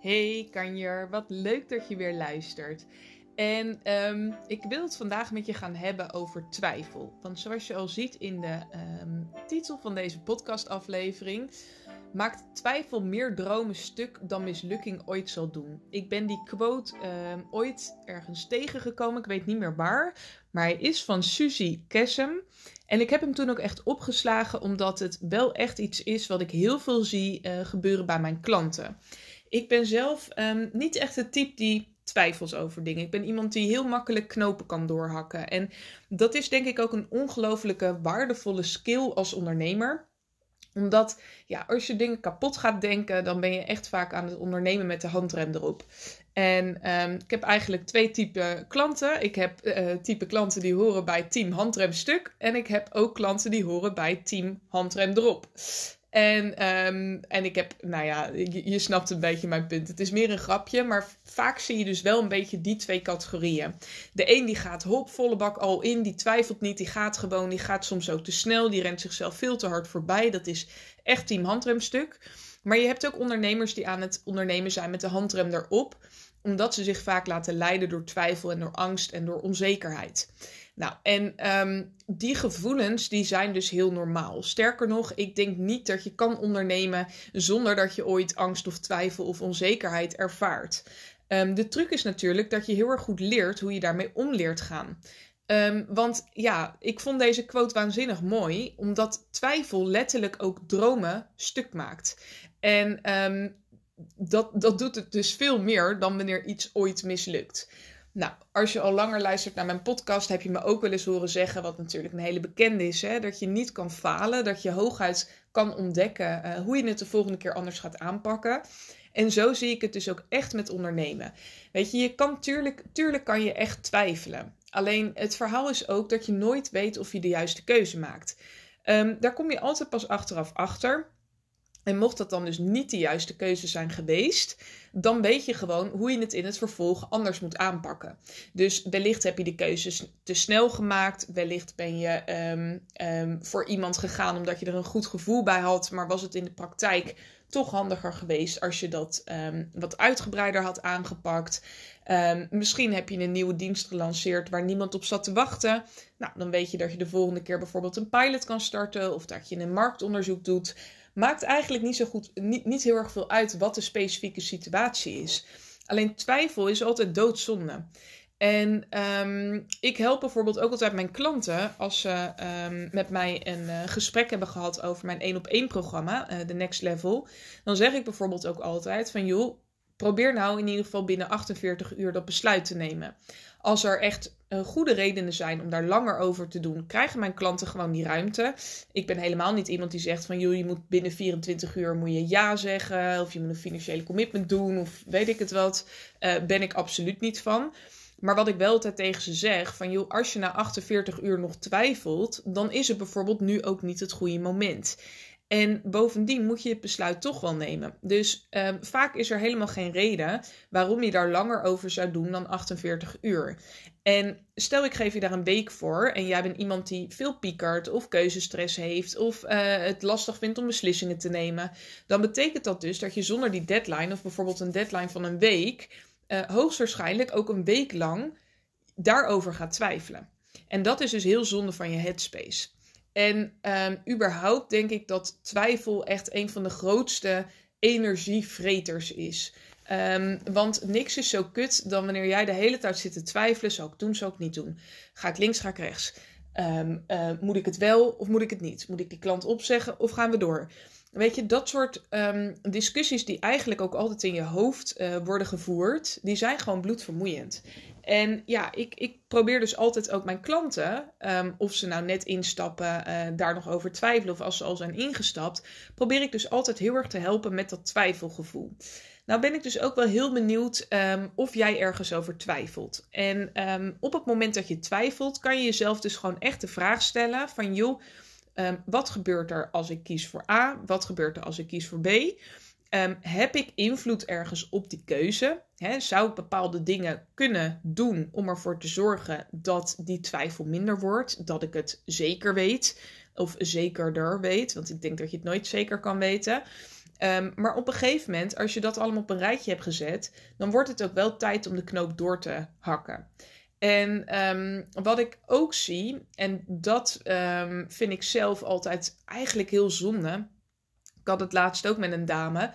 Hey Kanjer, wat leuk dat je weer luistert. En ehm, ik wil het vandaag met je gaan hebben over twijfel. Want zoals je al ziet in de ehm, titel van deze podcastaflevering, maakt twijfel meer dromen stuk dan mislukking ooit zal doen. Ik ben die quote ehm, ooit ergens tegengekomen, ik weet niet meer waar, maar hij is van Suzy Kessem. En ik heb hem toen ook echt opgeslagen, omdat het wel echt iets is wat ik heel veel zie uh, gebeuren bij mijn klanten. Ik ben zelf um, niet echt het type die twijfels over dingen. Ik ben iemand die heel makkelijk knopen kan doorhakken. En dat is denk ik ook een ongelofelijke waardevolle skill als ondernemer omdat, ja, als je dingen kapot gaat denken, dan ben je echt vaak aan het ondernemen met de handrem erop. En um, ik heb eigenlijk twee typen klanten. Ik heb uh, type klanten die horen bij team handrem stuk. En ik heb ook klanten die horen bij team handrem erop. En, um, en ik heb, nou ja, je, je, snapt een beetje mijn punt. Het is meer een grapje, maar vaak zie je dus wel een beetje die twee categorieën. De een die gaat hop, volle bak al in, die twijfelt niet, die gaat gewoon, die gaat soms ook te snel, die rent zichzelf veel te hard voorbij. Dat is echt team handremstuk. Maar je hebt ook ondernemers die aan het ondernemen zijn met de handrem erop, omdat ze zich vaak laten leiden door twijfel en door angst en door onzekerheid. Nou, en um, die gevoelens die zijn dus heel normaal. Sterker nog, ik denk niet dat je kan ondernemen zonder dat je ooit angst of twijfel of onzekerheid ervaart. Um, de truc is natuurlijk dat je heel erg goed leert hoe je daarmee om leert gaan. Um, want ja, ik vond deze quote waanzinnig mooi, omdat twijfel letterlijk ook dromen stuk maakt. En dat, dat doet het dus veel meer dan wanneer iets ooit mislukt. Nou, als je al langer luistert naar mijn podcast, heb je me ook wel eens horen zeggen, wat natuurlijk een hele bekende is, hè, dat je niet kan falen, dat je hooguit kan ontdekken uh, hoe je het de volgende keer anders gaat aanpakken. En zo zie ik het dus ook echt met ondernemen. Weet je, je kan tuurlijk, tuurlijk kan je echt twijfelen. Alleen het verhaal is ook dat je nooit weet of je de juiste keuze maakt. Um, daar kom je altijd pas achteraf achter. En mocht dat dan dus niet de juiste keuze zijn geweest, dan weet je gewoon hoe je het in het vervolg anders moet aanpakken. Dus wellicht heb je de keuzes te snel gemaakt, wellicht ben je um, um, voor iemand gegaan omdat je er een goed gevoel bij had, maar was het in de praktijk toch handiger geweest als je dat um, wat uitgebreider had aangepakt. Misschien heb je een nieuwe dienst gelanceerd waar niemand op zat te wachten. Nou, dan weet je dat je de volgende keer bijvoorbeeld een pilot kan starten of dat je een marktonderzoek doet. Maakt eigenlijk niet zo goed, niet, niet heel erg veel uit wat de specifieke situatie is. Alleen twijfel is altijd doodzonde. En um, ik help bijvoorbeeld ook altijd mijn klanten als ze um, met mij een uh, gesprek hebben gehad over mijn één op één programma, de Next Level. Dan zeg ik bijvoorbeeld ook altijd van joh, probeer nou in ieder geval binnen 48 uur dat besluit te nemen. Als er echt uh, goede redenen zijn om daar langer over te doen, krijgen mijn klanten gewoon die ruimte. Ik ben helemaal niet iemand die zegt van joh, je moet binnen 24 uur moet je ja zeggen of je moet een financiële commitment doen of weet ik het wat. ben ik absoluut niet van. Maar wat ik wel altijd tegen ze zeg, van joh, als je na 48 uur nog twijfelt, dan is het bijvoorbeeld nu ook niet het goede moment. En bovendien moet je het besluit toch wel nemen. Dus um, vaak is er helemaal geen reden waarom je daar langer over zou doen dan 48 uur. En stel ik geef je daar een week voor en jij bent iemand die veel piekert of keuzestress heeft of uh, het lastig vindt om beslissingen te nemen, dan betekent dat dus dat je zonder die deadline of bijvoorbeeld een deadline van een week uh, hoogstwaarschijnlijk ook een week lang daarover gaat twijfelen. En dat is dus heel zonde van je headspace. En um, überhaupt denk ik dat twijfel echt een van de grootste energievreters is. Um, want niks is zo kut dan wanneer jij de hele tijd zit te twijfelen. Zou ik doen, zou ik niet doen? Ga ik links, ga ik rechts? Um, uh, moet ik het wel of moet ik het niet? Moet ik die klant opzeggen of gaan we door? Weet je, dat soort discussies die eigenlijk ook altijd in je hoofd uh, worden gevoerd, die zijn gewoon bloedvermoeiend. En ja, ik, ik probeer dus altijd ook mijn klanten, um, of ze nou net instappen, uh, daar nog over twijfelen of als ze al zijn ingestapt, probeer ik dus altijd heel erg te helpen met dat twijfelgevoel. Nou ben ik dus ook wel heel benieuwd um, of jij ergens over twijfelt. En um, op het moment dat je twijfelt, kan je jezelf dus gewoon echt de vraag stellen van joh, wat gebeurt er als ik kies voor A? Wat gebeurt er als ik kies voor B? Um, heb ik invloed ergens op die keuze? Zou ik bepaalde dingen kunnen doen om ervoor te zorgen dat die twijfel minder wordt? Dat ik het zeker weet of zekerder weet, want ik denk dat je het nooit zeker kan weten. Ehm, maar op een gegeven moment, als je dat allemaal op een rijtje hebt gezet, dan wordt het ook wel tijd om de knoop door te hakken. En ehm, wat ik ook zie, en dat ehm, vind ik zelf altijd eigenlijk heel zonde. Had het laatst ook met een dame.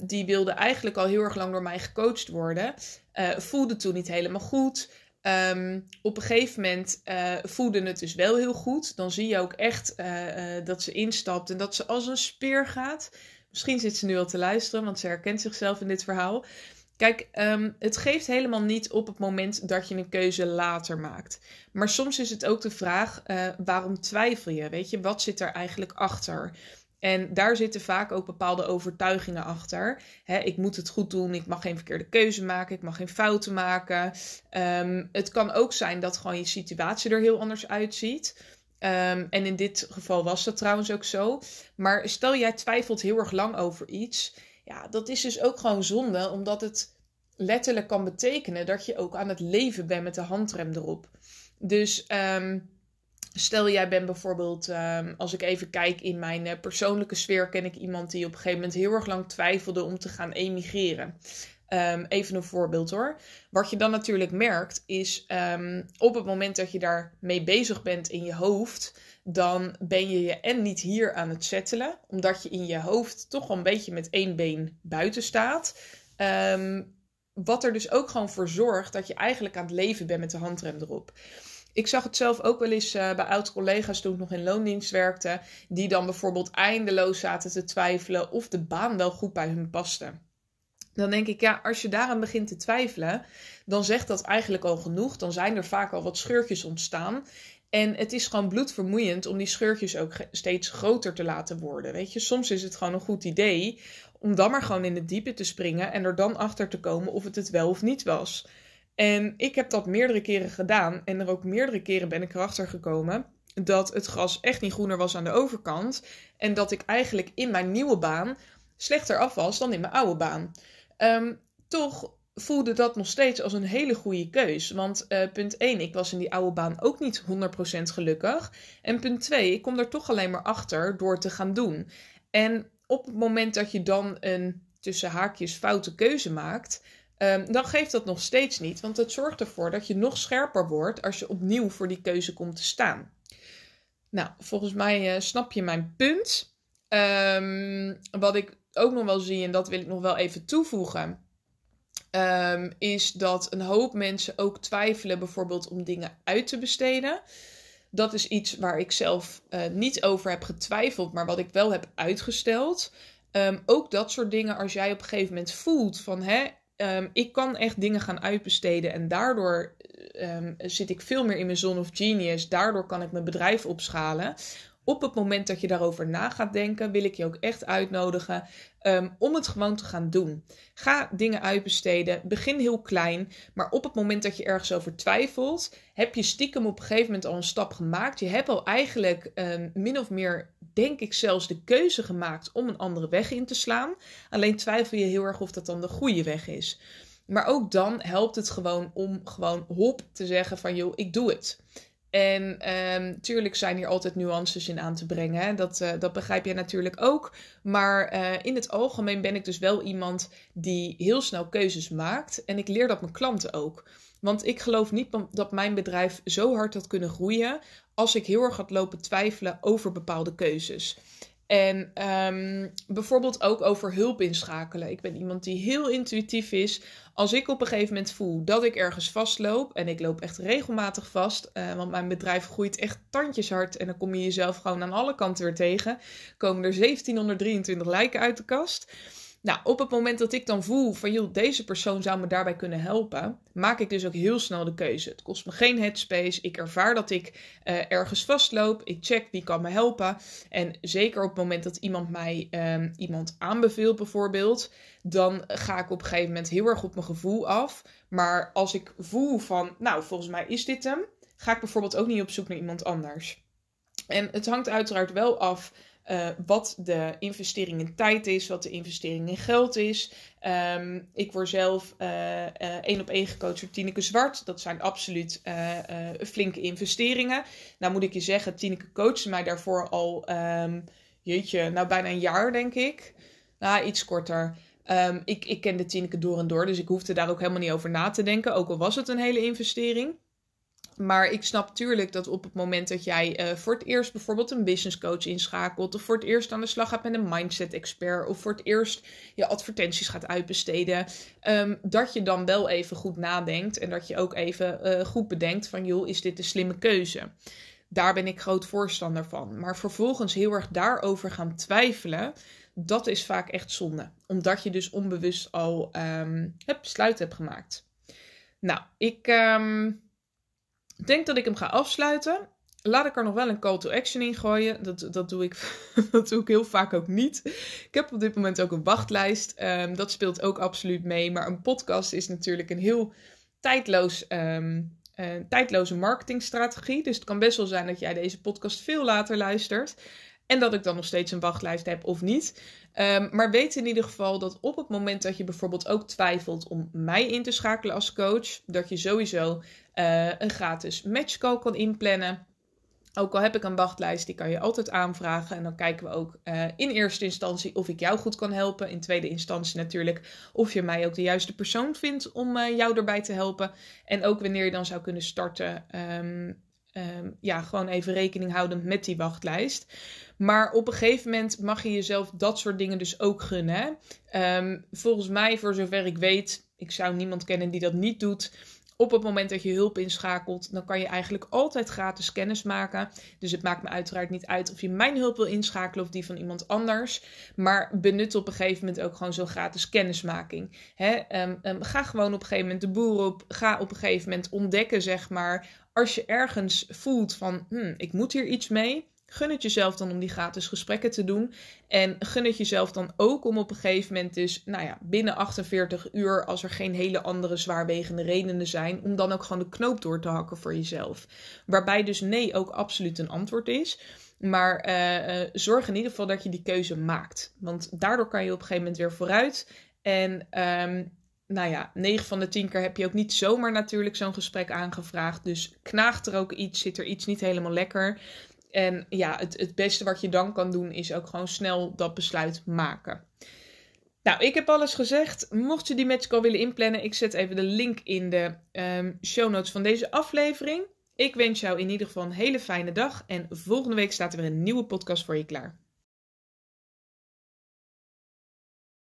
die wilde eigenlijk al heel erg lang door mij gecoacht worden. Uh, voelde toen niet helemaal goed. op een gegeven moment uh, voelde het dus wel heel goed. Dan zie je ook echt uh, dat ze instapt en dat ze als een speer gaat. Misschien zit ze nu al te luisteren, want ze herkent zichzelf in dit verhaal. Kijk, ehm, het geeft helemaal niet op het moment dat je een keuze later maakt. Maar soms is het ook de vraag: waarom twijfel je? Weet je, wat zit er eigenlijk achter? En daar zitten vaak ook bepaalde overtuigingen achter. ik moet het goed doen, ik mag geen verkeerde keuze maken, ik mag geen fouten maken. Um, het kan ook zijn dat gewoon je situatie er heel anders uitziet. Um, en in dit geval was dat trouwens ook zo. Maar stel jij twijfelt heel erg lang over iets. Ja, dat is dus ook gewoon zonde, omdat het letterlijk kan betekenen dat je ook aan het leven bent met de handrem erop. Dus um, stel jij bent bijvoorbeeld, um, als ik even kijk in mijn uh, persoonlijke sfeer, ken ik iemand die op een gegeven moment heel erg lang twijfelde om te gaan emigreren. Um, even een voorbeeld hoor. Wat je dan natuurlijk merkt is um, op het moment dat je daar mee bezig bent in je hoofd, dan ben je je en niet hier aan het settelen, omdat je in je hoofd toch wel een beetje met één been buiten staat. Wat er dus ook gewoon voor zorgt dat je eigenlijk aan het leven bent met de handrem erop. Ik zag het zelf ook wel eens uh, bij oud-collega's toen ik nog in loondienst werkte, die dan bijvoorbeeld eindeloos zaten te twijfelen of de baan wel goed bij hun paste. Dan denk ik, ja, als je daaraan begint te twijfelen, dan zegt dat eigenlijk al genoeg. Dan zijn er vaak al wat scheurtjes ontstaan. En het is gewoon bloedvermoeiend om die scheurtjes ook steeds groter te laten worden. Weet je, soms is het gewoon een goed idee om dan maar gewoon in het diepe te springen en er dan achter te komen of het het wel of niet was. En ik heb dat meerdere keren gedaan en er ook meerdere keren ben ik erachter gekomen dat het gras echt niet groener was aan de overkant en dat ik eigenlijk in mijn nieuwe baan slechter af was dan in mijn oude baan. Um, toch voelde dat nog steeds als een hele goede keus. Want uh, punt 1, ik was in die oude baan ook niet 100% gelukkig. En punt 2, ik kom er toch alleen maar achter door te gaan doen. En op het moment dat je dan een tussen haakjes foute keuze maakt, um, dan geeft dat nog steeds niet. Want het zorgt ervoor dat je nog scherper wordt als je opnieuw voor die keuze komt te staan. Nou, volgens mij uh, snap je mijn punt. Um, wat ik ook nog wel zie, en dat wil ik nog wel even toevoegen, um, is dat een hoop mensen ook twijfelen bijvoorbeeld om dingen uit te besteden. Dat is iets waar ik zelf uh, niet over heb getwijfeld, maar wat ik wel heb uitgesteld. Ook dat soort dingen, als jij op een gegeven moment voelt van hè, um, ik kan echt dingen gaan uitbesteden en daardoor zit ik veel meer in mijn zone of genius. Daardoor kan ik mijn bedrijf opschalen op het moment dat je daarover na gaat denken, wil ik je ook echt uitnodigen um, om het gewoon te gaan doen. Ga dingen uitbesteden. Begin heel klein. Maar op het moment dat je ergens over twijfelt, heb je stiekem op een gegeven moment al een stap gemaakt. Je hebt al eigenlijk um, min of meer, denk ik zelfs, de keuze gemaakt om een andere weg in te slaan. Alleen twijfel je heel erg of dat dan de goede weg is. Maar ook dan helpt het gewoon om gewoon hop te zeggen van joh, ik doe het. En um, tuurlijk zijn hier altijd nuances in aan te brengen. Dat, uh, dat begrijp jij natuurlijk ook. Maar uh, in het algemeen ben ik dus wel iemand die heel snel keuzes maakt. En ik leer dat mijn klanten ook. Want ik geloof niet dat mijn bedrijf zo hard had kunnen groeien als ik heel erg had lopen twijfelen over bepaalde keuzes. En um, bijvoorbeeld ook over hulp inschakelen. Ik ben iemand die heel intuïtief is. Als ik op een gegeven moment voel dat ik ergens vastloop, en ik loop echt regelmatig vast, uh, want mijn bedrijf groeit echt tandjeshard en dan kom je jezelf gewoon aan alle kanten weer tegen, komen er 1723 lijken uit de kast. Nou, op het moment dat ik dan voel van joh, deze persoon zou me daarbij kunnen helpen, maak ik dus ook heel snel de keuze. Het kost me geen headspace. Ik ervaar dat ik uh, ergens vastloop. Ik check wie kan me helpen. En zeker op het moment dat iemand mij um, iemand aanbeveelt, bijvoorbeeld, dan ga ik op een gegeven moment heel erg op mijn gevoel af. Maar als ik voel van, nou, volgens mij is dit hem, ga ik bijvoorbeeld ook niet op zoek naar iemand anders. En het hangt uiteraard wel af uh, wat de investering in tijd is, wat de investering in geld is. Um, ik word zelf uh, uh, één op één gecoacht door Tineke Zwart. Dat zijn absoluut flinke investeringen. Nou moet ik je zeggen, Tineke coachte mij daarvoor al, um, jeetje, nou bijna een jaar denk ik. Nou, iets korter. Ehm, ik, ik kende Tineke door en door, dus ik hoefde daar ook helemaal niet over na te denken. Ook al was het een hele investering. Maar ik snap natuurlijk dat op het moment dat jij uh, voor het eerst bijvoorbeeld een business coach inschakelt, of voor het eerst aan de slag gaat met een mindset expert, of voor het eerst je advertenties gaat uitbesteden, um, dat je dan wel even goed nadenkt en dat je ook even uh, goed bedenkt van joh, is dit een slimme keuze? Daar ben ik groot voorstander van. Maar vervolgens heel erg daarover gaan twijfelen, dat is vaak echt zonde. Omdat je dus onbewust al um, het besluit hebt gemaakt. Nou, ik. Um, ik denk dat ik hem ga afsluiten. Laat ik er nog wel een call to action in gooien. Dat, dat, doe, ik, dat doe ik heel vaak ook niet. Ik heb op dit moment ook een wachtlijst. Um, dat speelt ook absoluut mee. Maar een podcast is natuurlijk een heel tijdloos, um, uh, tijdloze marketingstrategie. Dus het kan best wel zijn dat jij deze podcast veel later luistert. En dat ik dan nog steeds een wachtlijst heb of niet. Um, maar weet in ieder geval dat op het moment dat je bijvoorbeeld ook twijfelt om mij in te schakelen als coach, dat je sowieso uh, een gratis matchcall kan inplannen. Ook al heb ik een wachtlijst, die kan je altijd aanvragen. En dan kijken we ook uh, in eerste instantie of ik jou goed kan helpen. In tweede instantie natuurlijk of je mij ook de juiste persoon vindt om uh, jou erbij te helpen. En ook wanneer je dan zou kunnen starten. Um, um, ja, gewoon even rekening houden met die wachtlijst. Maar op een gegeven moment mag je jezelf dat soort dingen dus ook gunnen. Um, volgens mij, voor zover ik weet, ik zou niemand kennen die dat niet doet op het moment dat je hulp inschakelt, dan kan je eigenlijk altijd gratis kennis maken. Dus het maakt me uiteraard niet uit of je mijn hulp wil inschakelen of die van iemand anders. Maar benut op een gegeven moment ook gewoon zo'n gratis kennismaking. Um, ga gewoon op een gegeven moment de boer op. Ga op een gegeven moment ontdekken, zeg maar. Als je ergens voelt van, hmm, ik moet hier iets mee Gun het jezelf dan om die gratis gesprekken te doen. En gun het jezelf dan ook om op een gegeven moment dus, nou ja, binnen 48 uur, als er geen hele andere zwaarwegende redenen zijn, om dan ook gewoon de knoop door te hakken voor jezelf. Waarbij dus nee ook absoluut een antwoord is. Maar uh, uh, zorg in ieder geval dat je die keuze maakt. Want daardoor kan je op een gegeven moment weer vooruit. En um, nou ja, 9 van de 10 keer heb je ook niet zomaar natuurlijk zo'n gesprek aangevraagd. Dus knaagt er ook iets, zit er iets niet helemaal lekker. En ja, het, het beste wat je dan kan doen is ook gewoon snel dat besluit maken. Nou, ik heb alles gezegd. Mocht je die matchcall willen inplannen, ik zet even de link in de um, show notes van deze aflevering. Ik wens jou in ieder geval een hele fijne dag en volgende week staat er weer een nieuwe podcast voor je klaar.